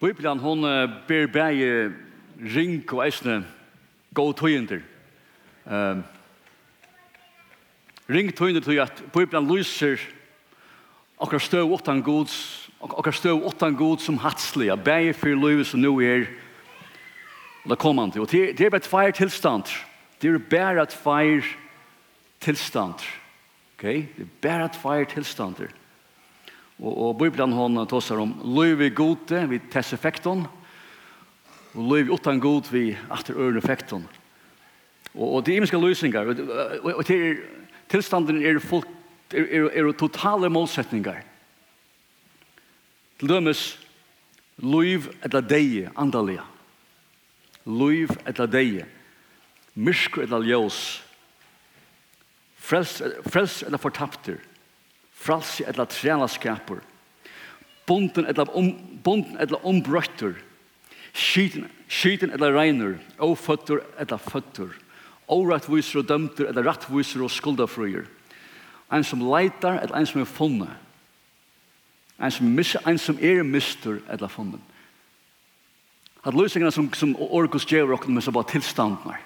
Bibelen hon ber bæje ring og eisne god tøyender. Um, ring tøyender tøy at Bibelen lyser okkar støv åttan gods, okkar støv åttan gods som hatsliga, bæje for løyve som nu er la kommande. Og det er bare tveir tilstand. Det er bare fire tilstand. Okay? Det er bare fire tilstander. Okay? Og, og Bibelen hon tåsar om løyv gode vid tesseffekten, og løyv utan god vid atter ørne effekton. Og, og det er imiske løsningar, og, og, og det er, tilstanden er folk, er, er, er totale målsetningar. Til dømes, løyv eller deie, andalega. Løyv eller deie, mysk eller ljøs, frels, frels eller fortapter, fralsi etla trælaskapur, bunden etla, um, bonden etla ombrøttur, skiten, skiten etla reinur, oføttur etla føttur, orettviser og dømtur etla rattviser og skuldafrøyer, ein som leitar etla ein som er funnet, ein som, mis, ein som er mistur etla funnet. At løsningene som, som orkus gjør okken med så bare tilstandene,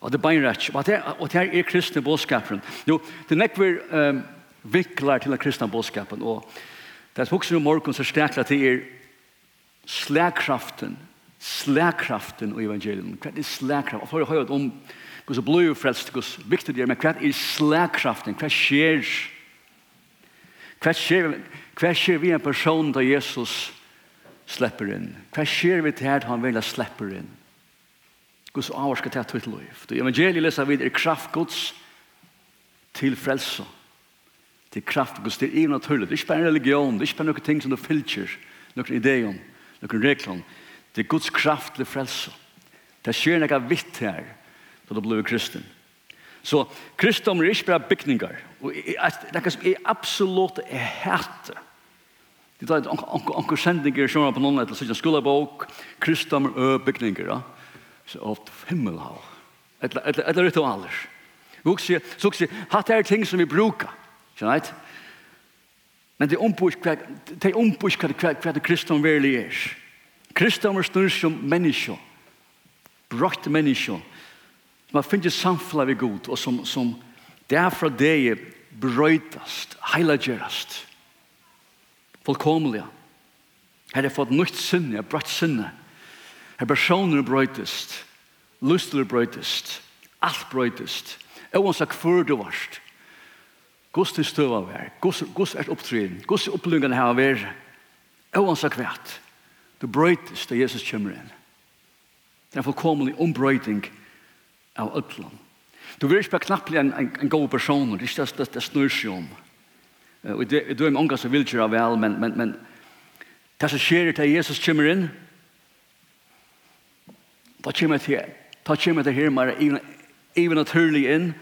Og det er beinrætt. Og det og det er kristne bådskapen. Jo, det er nekver um, vikler til den kristne bådskapen. Og det er også noe morgen så stekla til er slagkraften. Slagkraften i evangeliet. Hva er slagkraften? Og for å høre om hva så blod frelst, hva så viktig det er, men hva er slagkraften? Hva skjer? Hva skjer, hva skjer vi en person da Jesus slipper inn? Hva skjer vi til at han vil slipper inn? Guds avvar skal ta til liv. Det evangeliet leser vi er kraft Guds til frelse. Til kraft Guds, til even naturlig. Det er ikke bare en religion, det er ikke bare noen ting som du fylker, noen ideer, noen regler. Det er Guds kraft til frelse. Det skjer noe vitt her, da du blir kristen. Så kristendom er ikke bare bygninger. Og det er som er absolutt er hætte. Det er anker sendinger som er på noen etter, sånn skolebok, kristendom er bygninger. Ja? så åt himmelhav. Eller eller eller ritualer. Så sier, sier, hatt er ting som vi brukar. Skjønner? Men det er ombusk hva det kristne verli er. Kristne er snur som menneske. Brakt menneske. Som har finnet samfunnet ved god, og som, som derfra det er brøytast, heilagerast. Fullkomlige. Her er fått nytt sinne, brøtt sinne. Her personer brøytest, lustler brøytest, alt brøytest. Jeg vil sagt før du varst. Gås til støv av her, gås er opptryn, gås er opplungene her av her, Jeg vil sagt hvert. Du brøytest da Jesus kommer inn. Det er fullkomlig ombrøyting av ødlom. Du vil ikke bare knappe en, en, en god person, det er ikke det, det snur seg om. Og det, det er mange som vil kjøre vel, men, men, men det som skjer til Jesus kommer inn, Da kommer jeg til, da kommer jeg til her, men even naturlig inn.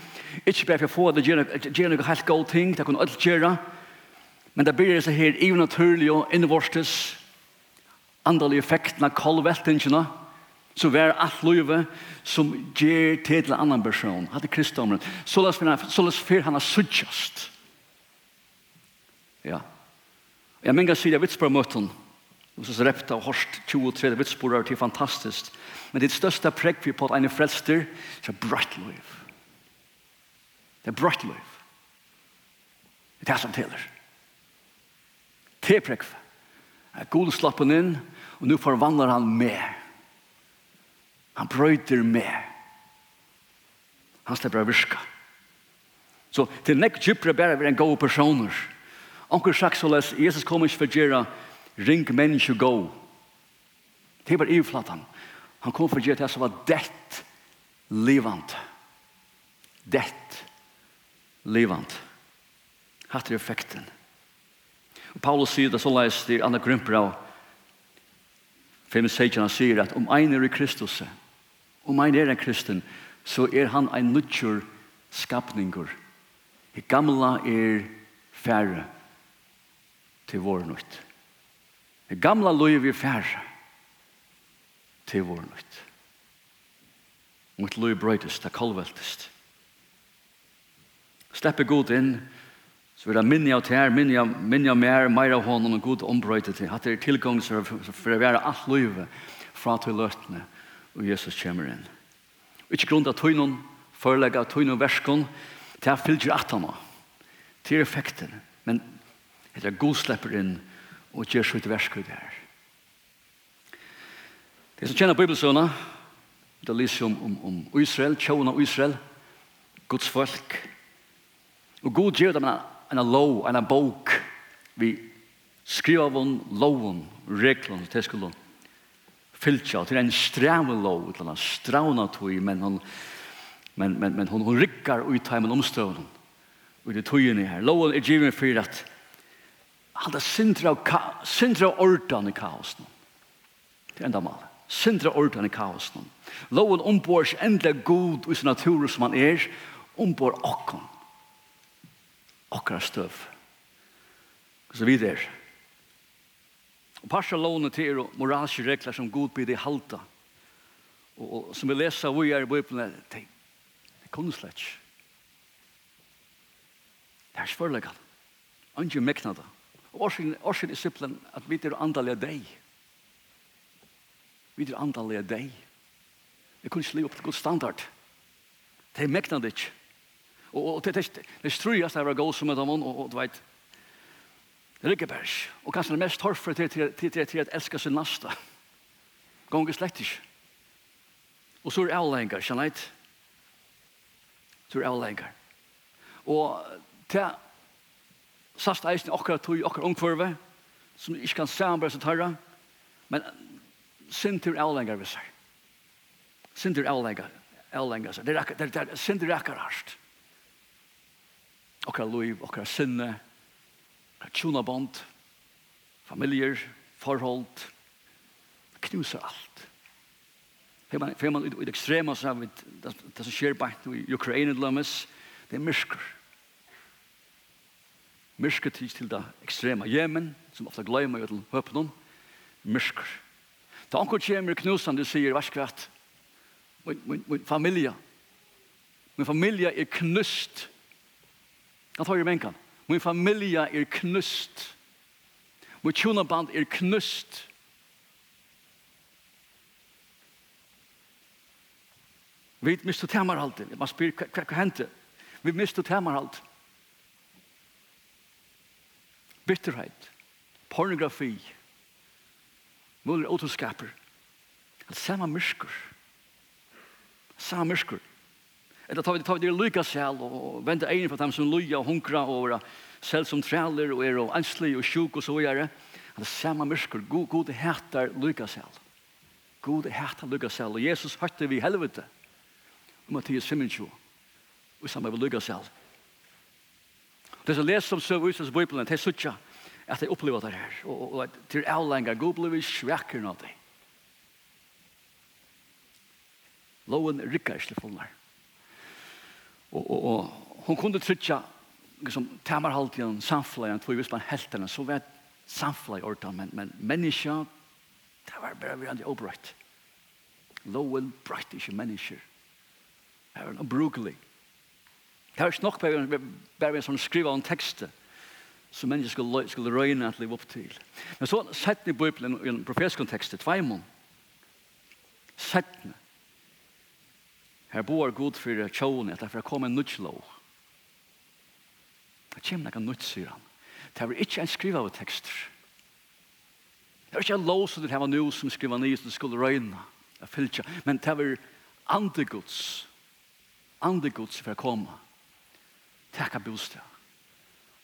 Ikke bare for å få det, gjøre noe helt god ting, det kunne alt gjøre. Men det blir så her, even naturlig og innvortes, andalige av kolvettingene, så vær alt løyve som gjør til en annan person. Hatt i kristendommen. Så la oss fyr han har suttjast. Ja. Jeg mener sier jeg vitsbør møtten. Og så repte og hørst 23 vitspårer til fantastisk. Men det største prekk vi på at en frelster, så er bratt liv. Det er brøtt liv. Det er det som teller. Det er prekk. Jeg God slapp han inn, og nå forvandler han med. Han brøyter med. Han slipper å virke. Så til nek djupere bare vi en god personer. Anker sagt så les, Jesus kommer ikke for å gjøre ring menneske gå. Det var ivflatan. Han kom for å gjøre det som var dett livant. Dett livant. Hatt er effekten. Og Paulus sier det så leis til Anna Grumper av 5-16 han sier at om ein er i Kristus, om ein er en kristen, så er han ein nutjur skapningur. Det gamla er færre til vår nutt. Det gamla løyv er færre til vår nytt. Mot løy brøytest, det kolveltest. Steppe god inn, så vil jeg minne av tær, minne av, minne av mer, mer av hånden og god ombrøyte til. At det er tilgang for, for å være alt løyve fra til løtene, og Jesus kommer inn. Og Ikke grunn av tøynen, forelegg av tøynen og verskon, til jeg fyller at han til effekten, men det er god slipper inn og gjør så sitt verskut her. Det som kjenner bibelsøna, det lyser om, om, om Israel, tjona Israel, Guds folk. Og Gud gjør dem en, en lov, en bok, vi skriver loven, reglene, til skulle fylltja, til en strave lov, til en stravna tog, men hon, men, men, men hon, hon rykkar ut heimen omstøvnen, og det togene her. Loven er givet for at han er sindra av ordan i kaosen, til enda malen. Sindra ordan i kaosen. Loven ombor ombors endelig god i sin natur som han er, ombor okkon. Okkara støv. Så vi der. Og parsa lovene til er moralske regler som god blir det halta. Og, og som vi leser vi er i Bibelen, det er ikke. Det er svørlegat. Angi mekna det. Og årsyn er simpelthen at vi er andalige deg. Det Vi er andalige deg. Jeg kunne ikke leve opp til god standard. Det er mekna det ikke. Og det er det strøyast det var gå som et av hon, og du vet, Rikkebergs. Og kanskje det mest torfre til, til, til, til, til at elska sin nasta. Gånger slett ikke. Og så er det avlengar, kjenner jeg Så er det avlengar. Og til sast eisen akkurat tog akkurat omkvarve, som ikke kan samarbeid som tarra, men sintur avlengar vi seg. Sintur avlengar, avlengar seg. Det er det er sintur akkurat harst. Okkar loiv, okkar sinne, okkar tjunabond, familier, forhold, knuser alt. Fer man, fer man i det ekstrema så har vi det som skjer bænt i Ukraina lammes, det er mysker. Mysker tids til det ekstrema Jemen, som ofta gløymer jo til høpnen, mysker. Mysker Da anker kommer knusen, du sier, vær skvært, min, min, min familie, min familie er knust. Da tar jeg menkan. Min familie er knust. Min tjonaband er knust. Vi miste temar alltid. Man spyr, hva hendte? Vi miste temar alltid. Bitterhet, pornografi, Muller återskaper. At samma myrskur. Samma myrskur. Eller tar vi, tar vi det lycka selv og venter egnet for dem som lyja og hunkra og er selv som træler og er og anslig og sjuk og så vidare. det. At samma myrskur. God, god heter lyka selv. God heter lyka selv. Og Jesus hørte vi helvete. Mattias 25. Og samme vi lyka selv. Det som leser om søv i Bibelen, det er suttja at jeg opplever det her. Og, og at til avlenger, god blir vi svekker noe det. Loven rykker ikke til Og, og, og hun kunne trytja liksom, temmer en igjen samfleien, tog hvis man helt henne, så vet samfleien ordet, men, men menneska, det var bare vi andre oppbrøtt. Loven brøtt ikke mennesker. Det var en brukelig. Det var ikke nok bare vi som skriver om tekstet som mennesker skulle, skulle røyne at leve opp til. Men så sett i Bibelen i en profetisk kontekst til Tveimon. Sett Her bor god for tjåene at det er kommet en nødt lov. Det kommer noen nødt, sier han. Det er ikke en skriva av tekster. Det er ikke en lov som det var nå som skriver nye som skulle røyne. Det er ikke. Men det er andegods. Andegods for å komme. Takk av bostad.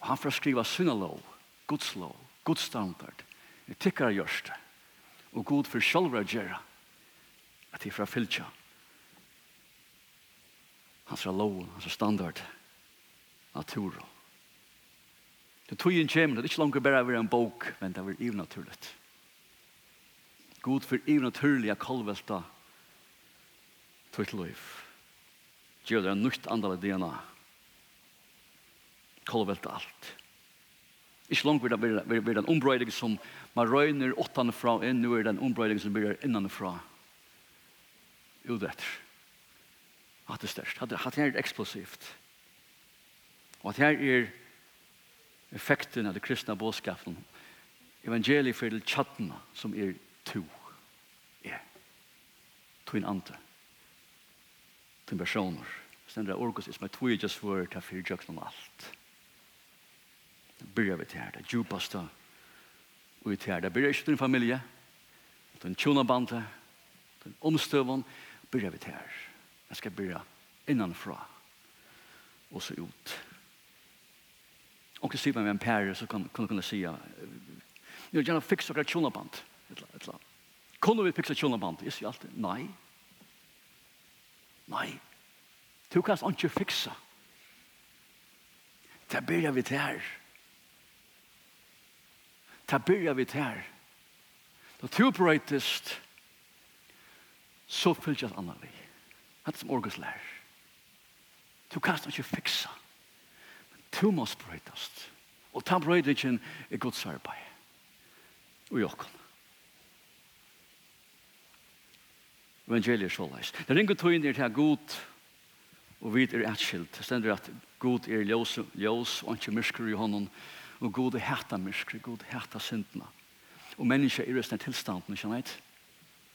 Og han får skriva sinne lov, Guds lov, Guds standard. Det tikkar gjørst. Og god for sjølver å gjøre at de fra fylkja. Hans lov, hans standard, naturen. Det tog en kjem, det er ikke langt bare å være en bok, men det er ivnaturligt. God for ivnaturlig er kalvelta tog til liv. Gjør det en nytt andal DNA kolvelt alt. Ikke langt vil det være en ombrøyding som man røyner åttende fra, og nå er det en ombrøyding som blir innanfra. Jo, det er. At det er størst. At det er eksplosivt. Og at her er effekten av det kristne bådskapen. Evangeliet for det tjattene som er to. Ja. To en ante. To en personer. Sen det er orkos som er to just for ta fyrir fyrtjøkken om alt. Ja byrja vi til her, det djupaste. Och vi till här, det börjar inte din familj. Den tjonabandet, en omstövan. byrja vi til her. Jeg skal byrja innanfra. og så ut. Og så ser man med en pære, så kan man kunna säga Jag vill gärna fixa några tjonaband. Kunne vi fixa tjonaband? Jeg sier alltid, nei. Nei. Du kan ikke fikse. Det byrja vi till här ta byrja vi her. Da to brøytest, så fylgjast annan vi. Hatt som orgus lær. Du kanst ikke fiksa. Men du måst brøytast. Og ta brøytingen er gods arbeid. Og jokken. Evangeliet er så leis. Det ringer tog inn er til god og vid er atskilt. Det stender at god er ljós, ljós og ikke myrsker i hånden. Og god er hætta myskri, god er hætta syndna. Og menneska er i resten tilstanden, ikke sant?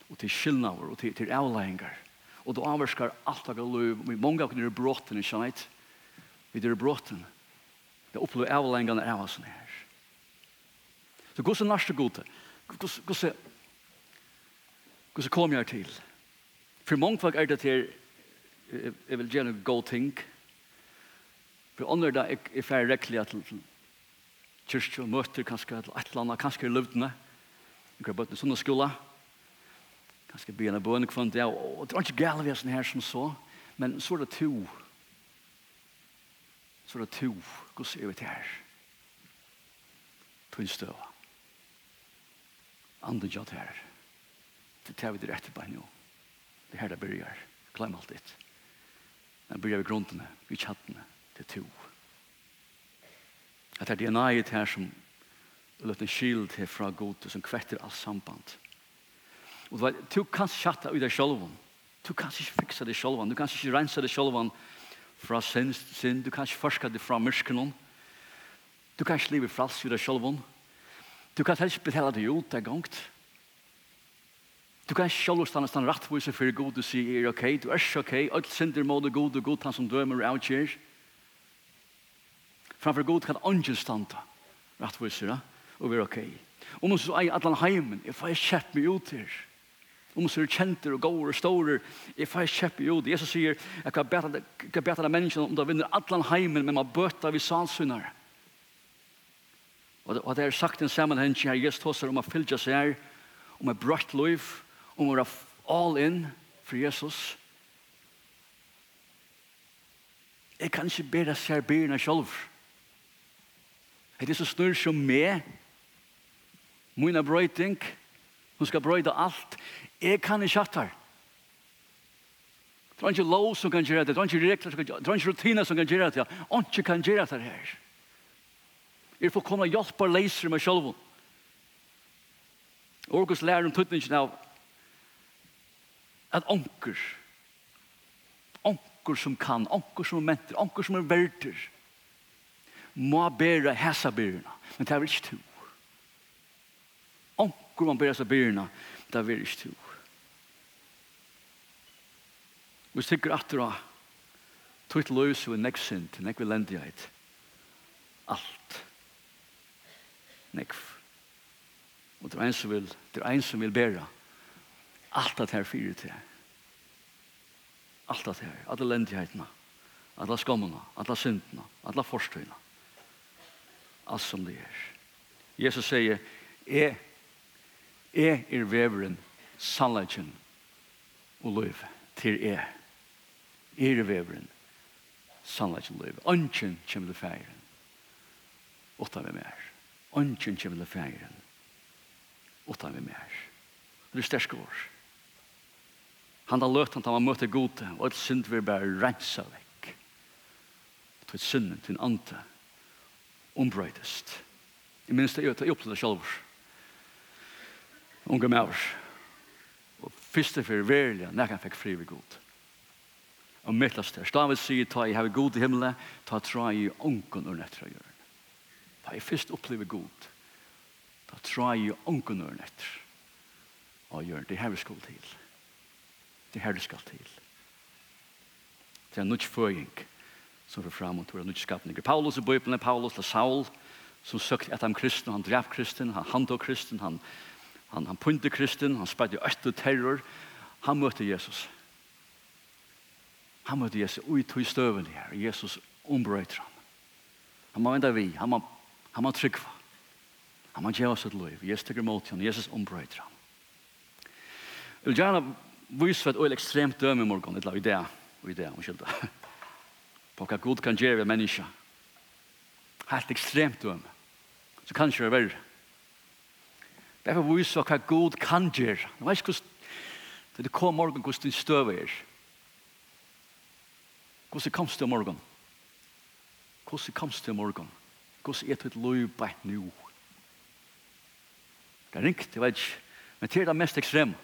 Og til skyldnaver, og til, til avleggingar. Og du avvarskar alt av liv, og mange av er bråten, ikke sant? Vi er bråten. Det opplever avleggingene av oss her. Så god er nærste god, god er Hur så kom jeg til. For mange folk er det til jeg vil gjerne gå ting. For andre da, där är färre rekkelig til kyrkje og møter kanskje et eller annet, kanskje i løvdene, kanskje bøtten sånne skola, kanskje byen av bøn, kvann det, og det var ikke gale vi er sånn her som så, men så er det to, så er det to, hvordan er vi til her? To en støv. Andre jatt her. Det tar vi det rette bare nå. Det her det begynner. Glem alt ditt. Men byrjar vi grunnene, vi kjattene, til to. At det er DNA-et her som løtt en skild til fra god som kvetter all samband. Og du vet, du kan chatta ut deg selv. Du kan ikke fiksa deg selv. Du kan ikke rensa deg selv fra sin, sin. Du kan ikke forska deg fra myskenen. Du kan ikke leve frals ut deg selv. Du kan helst betala deg ut deg gongt. Du kan ikke selv stanna stanna rattvoise for god og si er ok, du er ikke ok, alt synder må du god og god han som dømer og avgjør. Framfor god kan angel standa. Rattvisere. Og vi er ok. Om oss er allan heimen. Jeg får kjepp meg ut her. Om oss er kjenter og gåer og stårer. Jeg får kjepp meg ut. Jesus sier, jeg kan bete deg menneskene om du vinner allan heimen, men man bøter vi salsynar. Og det er sagt en sammenheng her, Jesus tåser om å fylgja seg her, om å brøtt liv, om å være all in for Jesus. Jeg kan ikke bedre seg byrna selv. Det er så stor som meg. Mina brøyting. Hun skal brøyde alt. Jeg kan ikke hatt her. Det er ikke lov som kan gjøre det. Det er ikke regler som kan gjøre det. Det er ikke rutiner som kan gjøre det. Ikke kan gjøre det her. Jeg får komme og hjelpe og leser meg selv. Orgus lærer om tøtningen av at onker, onker som kan, onker som er mentor, onker som er verter, må bære hæsa byrna, men det er ikke to. Onker må bære hæsa byrna, det er ikke to. Vi sikker at det er tøyt løs og nek synd, nek vilendighet. Alt. Nek. Og det er en som vil, det er en som vil bære alt at her fyrir til. Alt at her, alle lendighetene, alle skommene, alle syndene, alle forstøyene alt som det er. Jesus sier, jeg, jeg er veveren, sannleggen og løv til jeg. Jeg er veveren, sannleggen og løv. Ønsken kommer til feiren. Åtta vi mer. Ønsken kommer til feiren. Åtta vi mer. Det er sterske år. Han har løtt han til han møter gode, og et synd vil bare rensa vekk. Til synden, til en ante, ombrøytest. Jeg minns det, jeg opplevde det selv. Unge med oss. Og første for verilig, når jeg fikk fri ved god. Og mittlast her. Stavet sier, ta i heve god i himmelen, ta tra i ånken og nettra gjøren. Ta jeg først opplever god. Ta tra jeg ånken ur nettra. Og gjøren, det her vi skal til. Det her du skal til. Det er nødt føying. Det som får fram og tog nyskapninger. Paulus i Bibelen er Paulus til Saul, som søkte etter han kristen, han drev kristen, han handtog kristen, han, han, han punte kristen, han spredde øtte terror. Han møtte Jesus. Han møtte Jesus ui tog støvelig her. Jesus ombrøyter ham. Han må vende vi, han må, han må tryggva. Han må gjøre sitt liv. Jesus tykker mot ham, Jesus ombrøyter ham. Jeg vil gjerne vise for et øyelig ekstremt døme i morgen, et eller annet idé, idé, omkjølta på hva god kan gjøre ved menneska. Helt ekstremt døm. Så kan ikke det være. å vise hva god kan gjøre. Jeg vet ikke hvordan det kom morgen hvordan din støv er. Hvordan kom du morgen? Hvordan kom du morgen? Hvordan er det løy et nå? Det er ringt, jeg vet ikke. Men det er det mest ekstreme.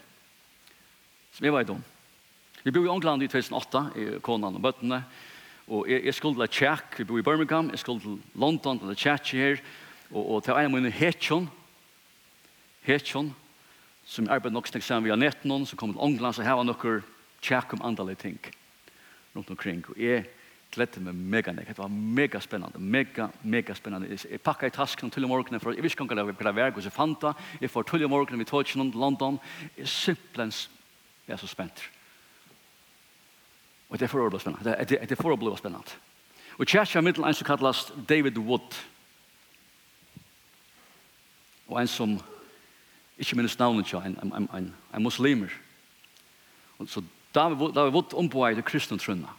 Som jeg vet om. Vi bor i England i 2008, i konan og bøttene. Og jeg, jeg skulle til Tjekk, vi bor i Birmingham, jeg skulle til London, til Tjekk her, og, og til en av mine Hetsjon, Hetsjon, som arbeid nok snakk sammen via netten, som kom til England, så her var noen Tjekk om andre ting rundt omkring. Og jeg gledde meg mega nek, det var mega spennende, mega, mega spennende. Jeg, pakket i tasken til i morgenen, for jeg visste ikke om hva det var, og jeg fant det, jeg får til i morgenen, vi tog ikke noen til London, jeg er simpelthen, jeg er så spent. Og det er for å bli spennende. Det er, det er for å bli spennende. Og kjærkja middel en som kallast David Wood. Og en som, ikke minnes navnet kja, en, en, en, en muslimer. Og så David, Wood, David Wood omboi til kristne trunna.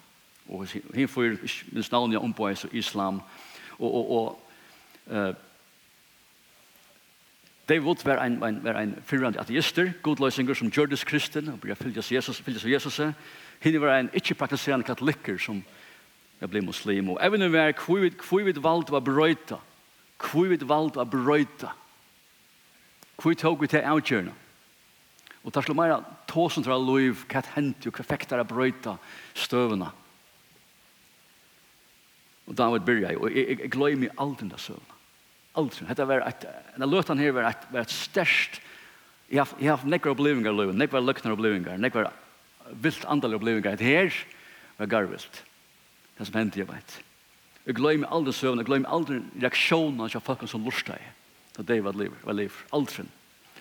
Og hinn får ikke minnes navnet omboi til islam. Og, og, og uh, David Wood var en, en, var en fyrrande ateister, godløsinger som gjørdes kristen, og byrja fylgjas Jesus, fylgjas Jesus, fylgjas Jesus, Hinn var en ikke-praktiserende katolikker som jeg ble muslim. Og evne var hvor vi valgte var brøyta. Hvor vi valgte var brøyta. Hvor tog vi til avgjørna. Og tar slå mer tåsen til liv, hva hent jo, hva fikk der brøyta støvna. Og da var det byrja og jeg, jeg jeg gløy alt den der søvna. Aldri. Hette var et, den løtan her var et, var et størst, jeg har nekker opplevingar løven, nekker løkner opplevingar, nekker vilt andal opplevingar. Det her var garvilt. Det som hendte jeg veit. Jeg gløymer aldri søvn, jeg gløymer aldri reaksjonen av folk som lorsta i. Da David lever, var liv aldri.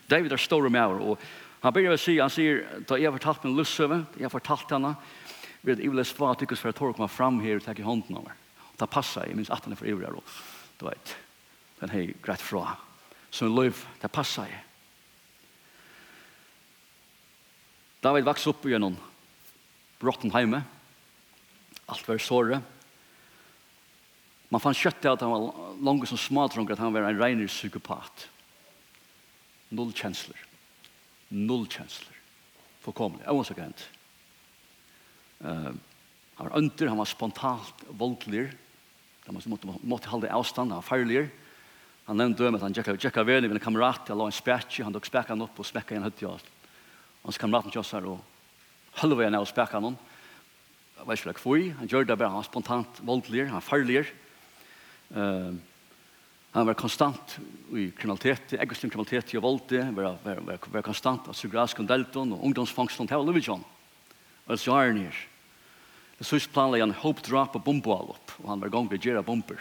David er store med over, og han begynner å si, han sier, da jeg har fortalt min lustsøve, jeg har fortalt henne, vet jeg vil svar svare tykkes for at Tore kommer fram her og tar i hånden over. Og det passer, jeg minns at han er for ivrig og du vet, den hei greit fra. Så en løyv, det passer jeg. David vaks opp gjennom brotten heime. Alt var såre. Man fann kjøttet at han var langt som smadrung, at han var en reiner psykopat. Null kjensler. Null kjensler. Forkommelig. Jeg var så gant. Uh, han var under, han var spontant voldelig. Han måtte, måtte holde avstand, han var farlig. Han nevnte om at han tjekka vel i en kamerat, han la en spekje, han tok spækka han opp og smekka en høyt i alt hans kamraten kjøssar og halva igjen av spekka noen. Jeg vet ikke hva jeg Han gjør det bare, han var spontant voldelig, han var farlig. Uh, han var konstant i kriminalitet, egoistim kriminalitet og voldelig. Han var, var, var, var konstant av psykiatrisk delton og ungdomsfangsten, det var Luvitjon. Og så er han her. Det sys planla han hoppdrap og bomboal opp, og han var gong vi gjerra bomber.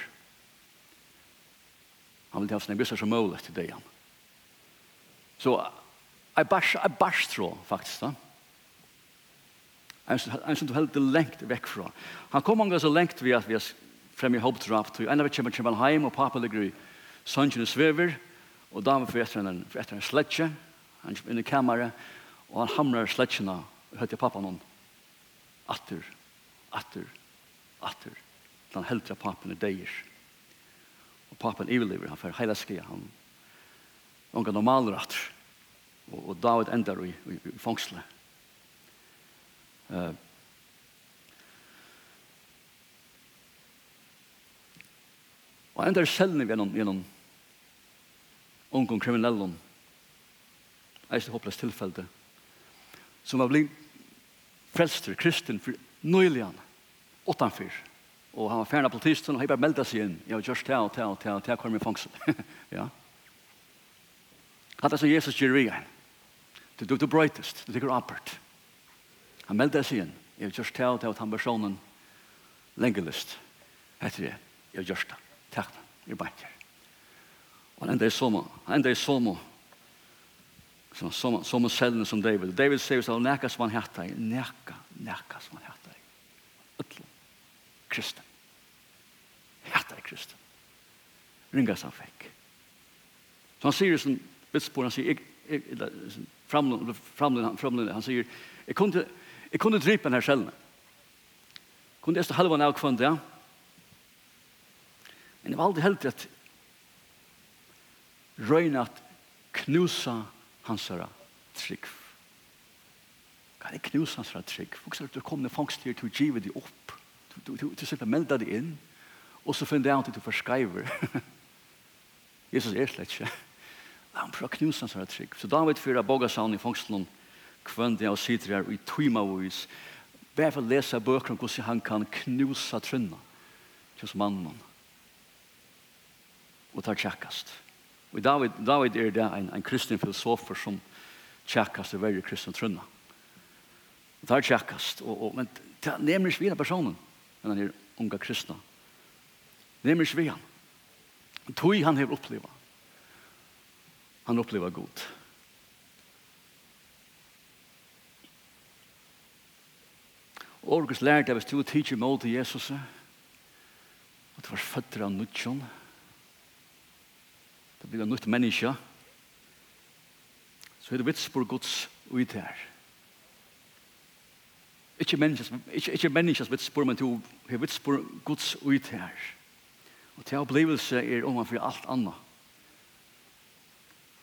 Han ville ha sin egoistar som mål til det. Så Jeg bare, jeg bare tror, faktisk da. En som du heldig lengt vekk fra. Han kom mange så lengt vi at vi har fremme i hoppdrap, og en av vi kommer til heim, og pappa ligger i sønnen svever, og damen for etter en, etter en sletje, han kommer inn i kameret og han hamrar sletjena, hørte jeg pappa noen, atter, atter, atter, han heldig at pappen i deir. Og pappen iverlever, han får heila skia, han, han kan normaler atter. Og, og David endar i, i, i fangsle. Uh, og endar sjelden gjennom, gjennom ungen kriminellen. Eist hoppløst tilfelle. Som har blitt frelster, kristen, for nøyligan, åttanfyr. Og han var ferdig på tisten, og han bare meldte seg inn. Jeg har gjort det og det og det, og det kommer i fangsel. ja. Hatt det som Jesus gjør vi igjen. Du du du brøytest, du tykker appert. Han meldte seg inn. Jeg har gjort det og det og han personen lengelist. Hette det. Jeg har gjort det. Takk. Jeg bare ikke. Og han enda i somo. Han enda i somo. Som, som, selvene som David. David sier så nekka som han hætta i. Nekka, nekka som han hætta i. Utlå. Kristen. Hætta i kristen. Ringa som han fikk. Så han sier som, bitspår, han sier, jeg, jeg, framlunde, framlunde, framlunde. Han sier, jeg kunne, jeg kunne drype denne skjellene. Kunne jeg stå halva av kvann det. Men jeg var aldri heldig at røyne at knusa hans herre trygg. Hva er knusa hans herre trygg? Folk er at du kom ned fangst til å give deg opp. Du, du, du, du melda deg inn. Og så finner jeg at du forskriver. Jesus er slett ikke. La ham prøve å knuse hans her trygg. Så David fyrer boga seg i fangsten jeg og sitter her i tøyma og is. Bare for å lese bøker om hvordan han kan knusa trønna til mannen. Og tar tjekkast. Og David, David er det en, en kristen filosofer som tjekkast er veldig kristen trønna. Og tar tjekkast. Og, og, men det er nemlig svina personen men han er unga kristna. Nemlig svina. Tøy han har oppleva han upplever god. Årgus lærte jeg hvis du tidser mål til Jesus og du var født av nødtjån det blir nødt menneske så er det vits på Guds ut her. Ikke menneskes ikke, ikke menneskes vits på men du har vits på Guds ut her. Og til opplevelse er om man for alt annet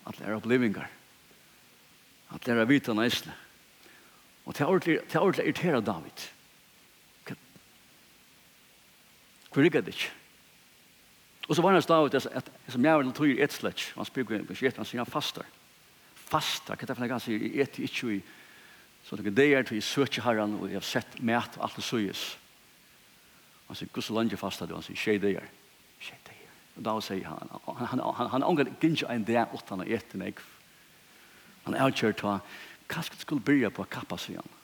at det er opplevingar. At det er vita næsne. Og det er ordentlig, irritera David. Hvor rikker det ikke? Og så var hans David at som jeg vil tog i et slett, han spyr på skjert, han sier han fastar. Fastar, hva er det for han sier, jeg et ikke i, så det er det er til jeg søker herren, og jeg har sett mæt, alt det søyes. Han sier, hvordan landet fastar du? Han sier, skje det er. Da sier han, han, han, han ångar ikke en dag åtta han etter meg. Han er kjørt av, hva skal du skulle byrja på kappa, sier han.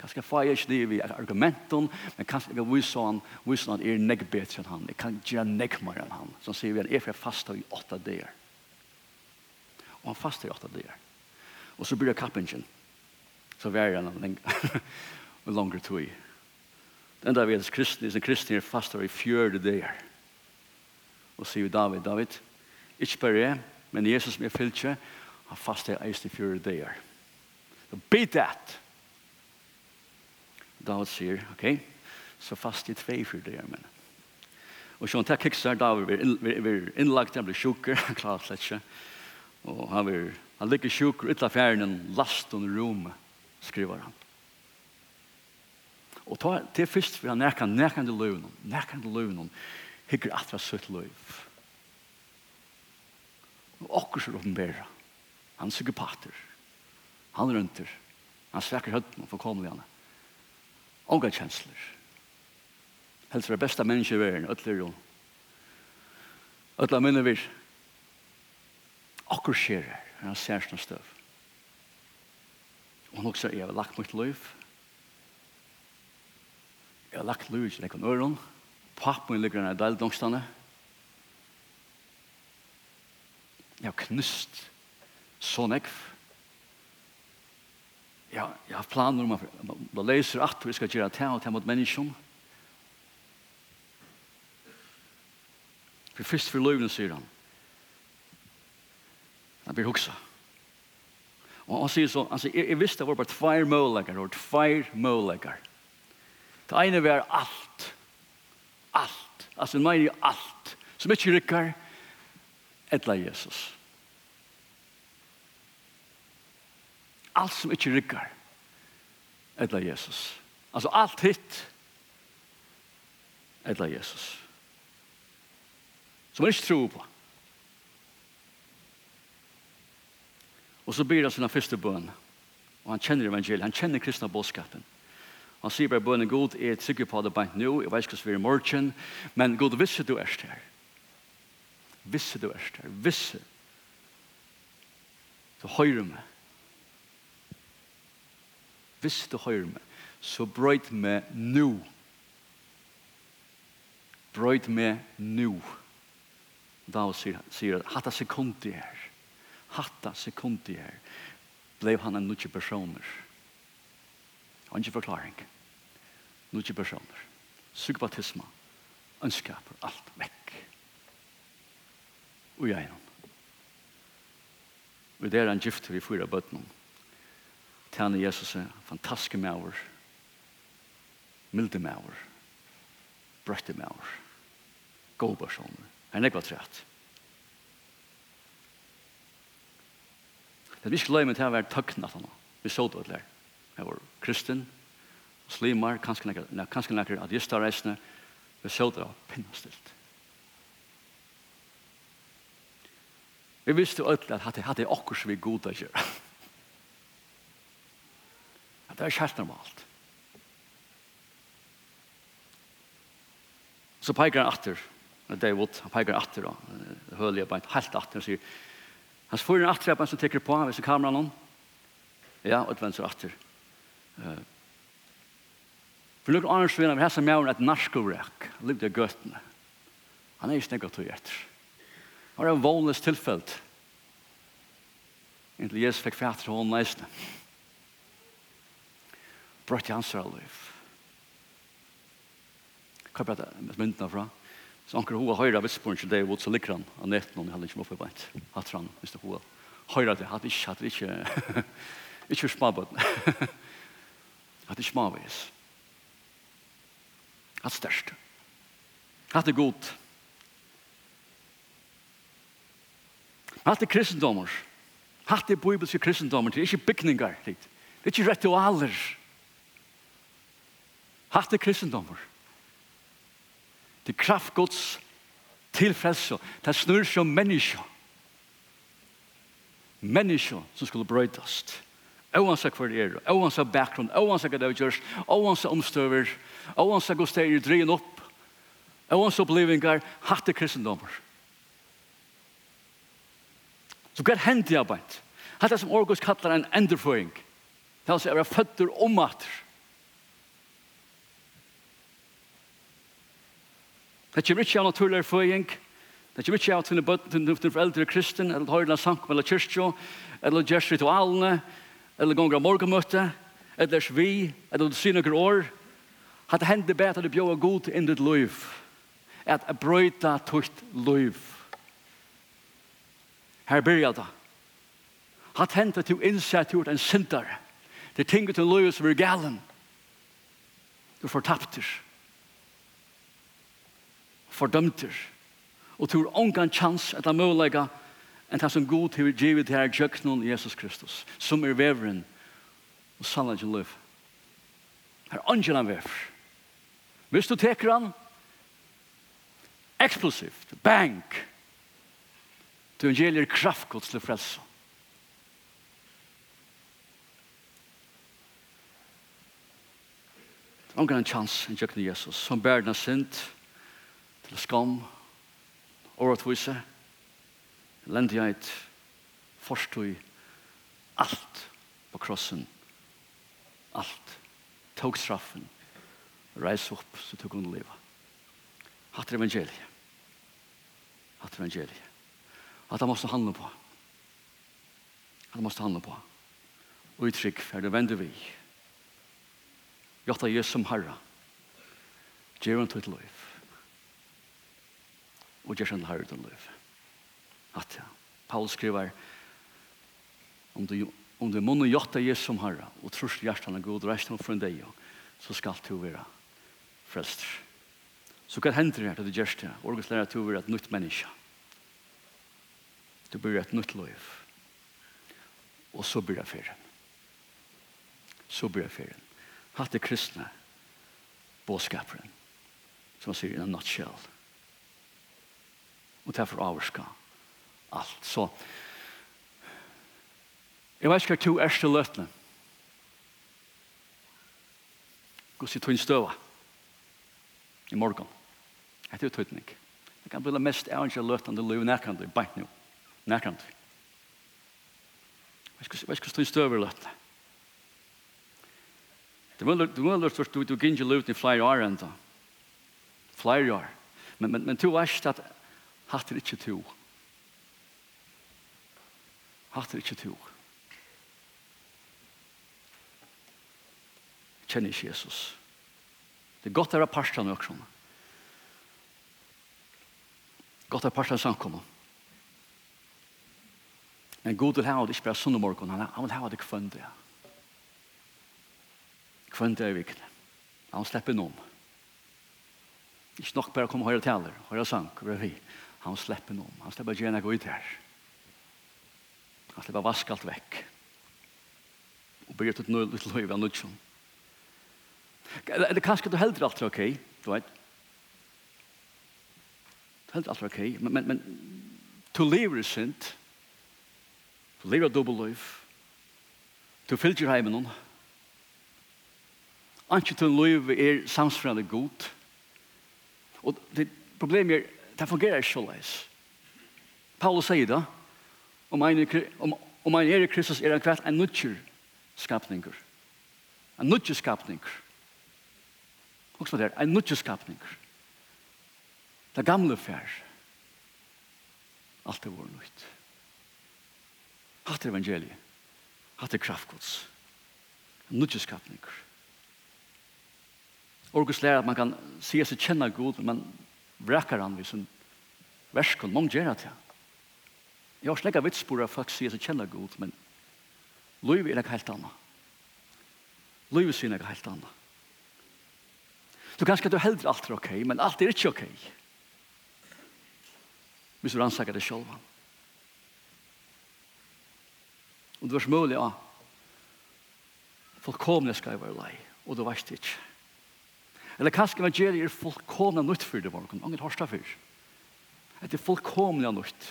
Hva skal få jeg ikke det vi argumenten, men hva skal jeg vise han, vise han at er nek bedre enn han, jeg kan gjøre nek mer enn han. Så sier vi, han er for jeg fastar i åtta dager. Og han fasta i åtta dager. Og så byrja kappingen. Så vær han en langere tog. Den der vi er kristne, som kristne er fasta i fjørde dager og sier David, David, ikke bare jeg, men Jesus som jeg ikke, han fastet eist i fjøre dager. So beat that! David sier, ok, så fast i tvei fjøre dager, men. Og sånn, det kikser David, vi er innlagt, han blir sjukker, han klarer slett ikke. Og han, blir, han ligger sjukker utenfor fjernen, last under rom, skriver han. Og ta, det er først for han nærkant, nærkant i løven, nærkant i løven, hikker at vi har søtt løyv. Og okkur ser åpenbæra. Han sykker pater. Han rønter. Han svekker høtten og forkommer henne. Ånga kjensler. Helst er det beste mennesker i verden, øtler jo. øtler minner vi. Akkur skjer her, han ser sånn støv. Og han også, jeg har lagt mitt liv. Jeg har lagt liv til nekon øren. Pappen ligger i del domstene. Jeg har knust så nekv. Jeg, jeg har planer om at jeg leser at vi skal gjøre det og det mot menneskene. For først for løvene, sier han. Han blir huksa. Og han sier så, han sier, jeg, jeg visste det var bare tveir måleggere, og tveir måleggere. Det ene var alt. Altså, han mener alt. Som ikke rykker, etla Jesus. Alt som ikke rykker, etla Jesus. Altså, alt hitt, etla Jesus. Som man ikke tror på. Og så blir det sina første bøn. Og han kjenner evangeliet, han kjenner kristna bådskapen. Han sier bare bønnen god, jeg er sikker på det bare nå, jeg vet ikke hva vi er i morgen, men god, visse du er her. Visse du er her, visse. Du høyre meg. Visse du høyre meg, så brøyt meg nå. Brøyt meg nå. Da sier, sier han, hatta sekundi her. Hatta sekundi her. Blev han en nutje personer. Hatta Ikke forklaring. Nå ikke personer. Psykopatisme. Ønskaper. Alt vekk. Og jeg er Og det er en gift vi fyrer bøtten. Tjene Jesus er fantastiske maver. Milde maver. Brøtte maver. God personer. Han er ikke trett. Det er vi ikke løy med til å være tøkna til noe. Vi så det der. Jeg var kristen, muslimer, kanskje nekker adjustareisene, vi så det av pinnestilt. Vi visste jo at det hadde akkur som vi god å gjøre. At det er kjært normalt. Så peker han atter, David, han peker atter, og høler jeg bare helt atter, og sier, han spør en atter, jeg bare som tekker på, hvis det kameran noen, ja, og et venstre atter. Uh, For lukker annars vinner vi som mjøren et narskovrekk, ligger i gøtene. Han er ikke snakket til etter. Han var en voldnes tilfelt. Inntil Jesus fikk fætter til hånden eisne. Brøtt i hans liv. Hva er det med myndene fra? Så anker hun høyre av vitsporen til det, så ligger han av netten, og han hadde ikke oppe i beint. Hatt han, hvis det hun Høyre det, hadde ikke, hadde ikke, ikke småbøtten. At det ikke må vis. At størst. At det godt. At det er kristendommer. At det er bibelske kristendommer. Det er ikke bygninger. Det er ikke ritualer. At det er kristendommer. Det er kraftgods tilfrelse. Det snur som mennesker. Mennesker som skulle brøytast. Mennesker Oansa hva det er, oansa bakgrunn, oansa hva det er gjørs, oansa omstøver, oansa hva det er dreien opp, oansa opplevingar, hatte kristendommer. Så hva hendte jeg beint? Hatt det som Orgos kallar en enderføring. Det er altså jeg var føtter om atter. Det kommer ikke av naturlig erføring, det kommer ikke av til foreldre kristen, eller høyre samkom, eller kyrkjo, eller gjørs ritualene, eller eller gonger av morgenmøte, eller svi, eller du syne noen år, at det hender bedre at du bjør god inn ditt liv, at jeg brøyta tukt liv. Her byrja det. At hender til innsett gjort en synder, til tinget til liv som er galen, du fortapter, fordømter, og tror ångan chans at det er mulighet enn det som god til givet her gjøknon Jesus Kristus, som er veveren og sannet til liv. Her er angel han vever. Hvis du teker han, eksplosivt, bang, til evangelier kraftgods til frelse. Han Ongar en chans en kjøkken Jesus, som bærer den sint til skam, åretvise, lente jeg et forstøy alt på krossen. Alt. Tog straffen. Reis opp, så tog hun livet. Hatt evangeliet. Hatt evangeliet. At han måste handla på. At han måste handla på. Uttrykk for det vender vi. Gjort av Jesus som herre. Gjør han til et liv. Og gjør han herre til et liv at ja, Paul skriver om du, om du munnen gjort av Jesus som herre og trus hjertan er god resten for en deg så skal du være frelst så hva hender det her til det gjørste det og lærer du være et nytt menneske du blir et nytt liv og så blir det ferien så blir det ferien hatt det kristne båskaperen som han sier in a nutshell. Og derfor avskap alt. Så jeg vet ikke hva to er til løtene. Gås i tøyn støva i morgen. Det er tøytning. Det kan bli det mest ærlige løtene du løver nærkant i bænt nå. Nærkant. Jeg vet ikke hva tøyn støva i løtene. Det var det var det du, du gick ju lut i flyr år enda. Flyr år. Men men men to du at att hatar inte du hatt er ikke to. Kjenner ikke Jesus. Det er godt å være parstan også. Godt å være parstan samkommet. Men god vil ha det ikke bare sunn om morgen, han vil ha det kvendt det. Kvendt det er viktig. Han slipper noen. Ikke nok bare å komme og høre taler, høre sang, høre vi. Han slipper noen. Han slipper gjerne gå ut her. Han at det var vask alt vekk. Og byrja til nøy, litt løy, vel nødsom. Eller kanskje du heldur alt er ok, du vet. Du heldur alt er ok, men, men, men du lever i synd, du lever i dubbeløyf, to fylgjer heimen noen, Anki til løyv er samsfrande god. Og det problemet er, det fungerer ikke så leis. Paulus sier det, om ein, om, om ein er i Kristus er han kvart en nutjer skapninger. En nutjer skapninger. Hoks på det, en nutjer skapninger. Det gamle fær. Alt er vår nøyt. Hatt er evangeliet. Hatt er kraftgods. En nutjer skapninger. Orgus lærer at man kan se seg kjenne god, men vrekker han hvis sin verskon, mange gjør det til. Jeg har slik av vitsbord av folk sier som kjenner god, men liv er ikke helt annet. Liv er ikke helt annet. Så kanskje du heldur alt er ok, men alt er ikke ok. Hvis du rannsaker det selv. Og det var så ja. Fullkomne skal jeg være lei, og du veist ikke. Eller kanskje evangeliet er fullkomne nytt for det var noen, ungen har stafyr. Det er fullkomne nytt.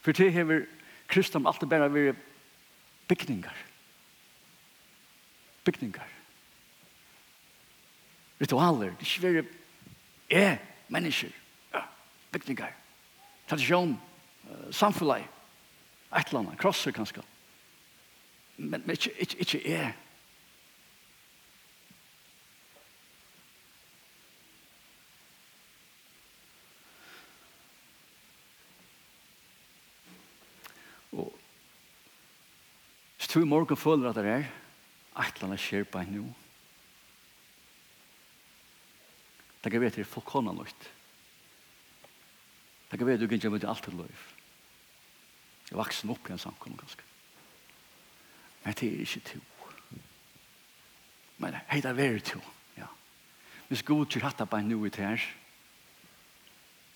For det hever kristendom alltid bare vært bygningar. Bygningar. Ritualer. Det er ikke vært er mennesker. Ja, Bygninger. Tradisjon. Samfunnet. Et eller annet. Krosser kanskje. Men, men ikke, ikke, ikke er tror morgen føler at det er et eller annet skjer på en nå. Det kan være til fullkomna løyt. Det kan være du kan gjøre alt til løyf. Jeg er vaksen opp i en samkomne ganske. Men det er ikke to. Men hei, det er veldig to. Ja. Hvis god til hatt på en nå i det her,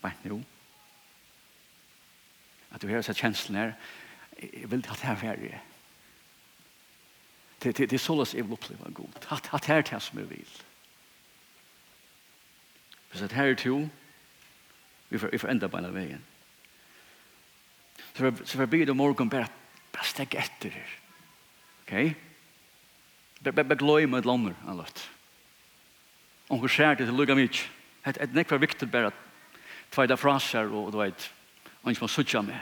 på en nå, at du hører seg kjenslen her, jeg vil ikke at det er veri. Det, det, det er sånn at jeg vil oppleve god. At, at her er det som jeg vil. Hvis at her er to, vi får, vi får enda på en av veien. Så for, så for bygget det morgen bare, bare stegg etter her. Ok? Bare, bare, bare gløy med et lander, han løtt. Om hun skjer det til lukka mye. Det er nekva viktig bare at tveida fra seg og du vet, og ikke må suttja med.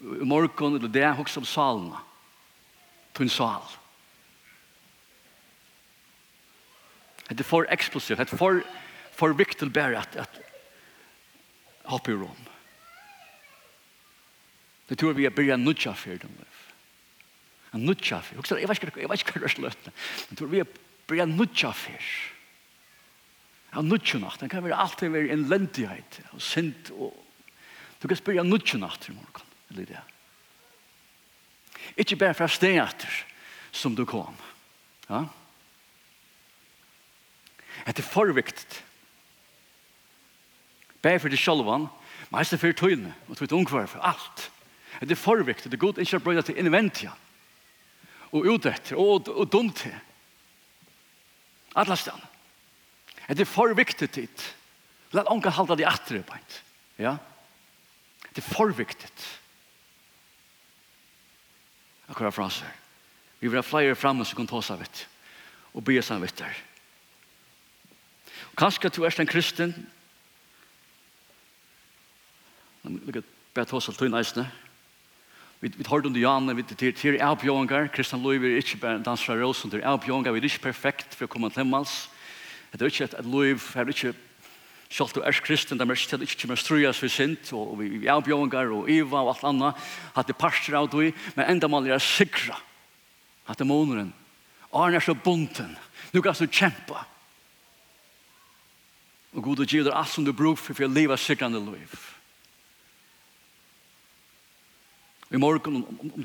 I morgen, eller det, hoksa om salene. Tunn sal. Det er for eksplosivt. Det er for, for viktig bare at, at hoppe i rom. Det tror vi er att börja nødja for dem. En nødja for. Jeg vet inte hur det är slött. Det tror vi er att börja nødja for. En nødja natt. Det kan være alltid være en ländighet og sint. Og... Du kan spyrja nødja natt i morgen. Eller det. Ikke bare fra stedet som du kom. Ja? det er forvikt. Bæg for det sjølvan, men det er for tøyne, og tøyne ungvar for alt. Det er forvikt, det er god ikke brøyda til inventia. og udetter, og, og dumt til. Atlastan. stedene. det er for viktig tid. La unga halda de atre beint. Ja? Det er forviktet. Akkurat fraser. Vi vil ha flere framme som kan ta seg vidt. Og be seg vidt der. Kanskje du er en kristen. Lykke bare ta oss alt tøyne eisene. Vi, vi tar under Janne, vi tar til avbjøringer. Kristian Løyve er ikke bare en danser av rosen til avbjøringer. Vi er ikke perfekt for å komme til himmels. Det er ikke et, et løyv, er ikke Sjalt du er kristen, det er mest til ikke mest trujas vi sint, og vi er avbjøringer, og Iva og alt annet, at det parster av du, men enda man er sikra at det måneren, Arne er så bunten, nu kan du kjempa, Og god og giv deg alt som du bruk for å leve sikrande liv. Og i morgen, om, om om,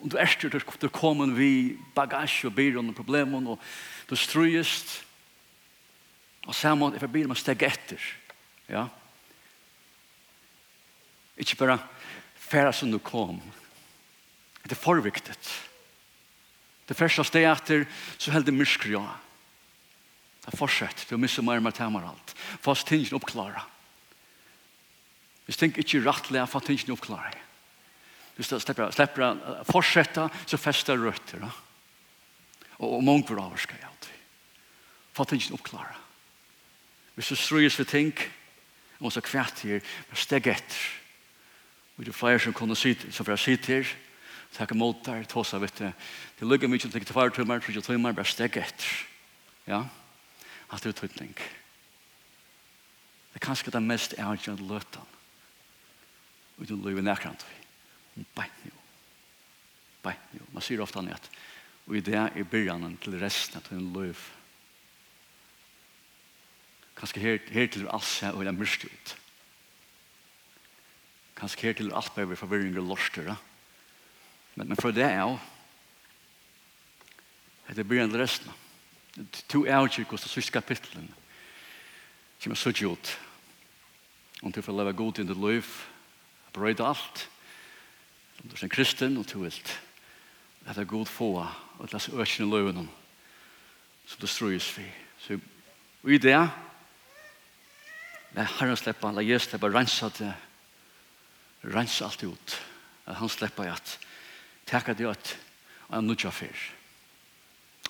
om du erster, du kommer vi bagasje og byrån og problemen, og du strøyest, og saman, jeg forbyr meg steg etter. Ja? Ikke bare færa som du kom. Det er forviktet. Det første steg etter, så held det myskri av. Ja. Det er fortsett, for å missa mer med temer alt. Fast tingene oppklara. Hvis ting ikke er rettelig, fast tingene oppklara. Hvis det slipper, slipper å fortsette, så fester røtter. Da. Og, og mange for over skal jeg alltid. Fast tingene oppklara. Hvis du strøyes for ting, og så kvært her, men steg etter. Og det er flere som kunne sitte, som får sitte her, takk imot der, seg, vet du. Det ligger mye til 24 timer, 30 timer, bare steg etter. Ja, ja at det er tydning. Det er kanskje det mest er løtene en løtan. Og du løy nærkrant vi. Men beint jo. Beint jo. Man sier ofte at og i det er byrjanen til resten av hun liv. Kanskje her, her til alt seg og det er mørkt ut. Kanskje her til alt bare vi forvirringer lorster. Men, men for det er jo. Det er byrjanen til resten av to avgjør hvordan sørste kapitlen som er så ut. Om du får leve god inn i liv, brøyde alt, om du er en kristen og du vil det er god få, og det er økene løven som du strøys vi. Så i det, la Herren slippe, la Jesus slippe, rensa det, rensa alt ut. At han slippe at, takk at det er at, og han nødja fyr.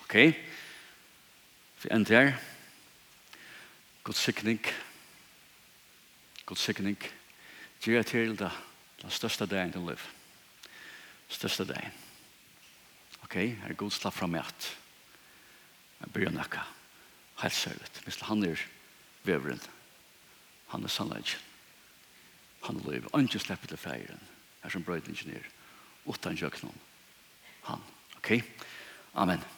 Okay? Så jeg ender her. God sikning. God sikning. Gjør jeg til det. Den største dagen til liv. Største dagen. Ok, her er god slapp fra meg Jeg bør nakka. Helt særlig. Hvis han er veveren. Han er sannleggen. Han er liv. Ønske slipper til feiren. Her som brøydingenier. Utan jøknum. Han. Ok? Amen.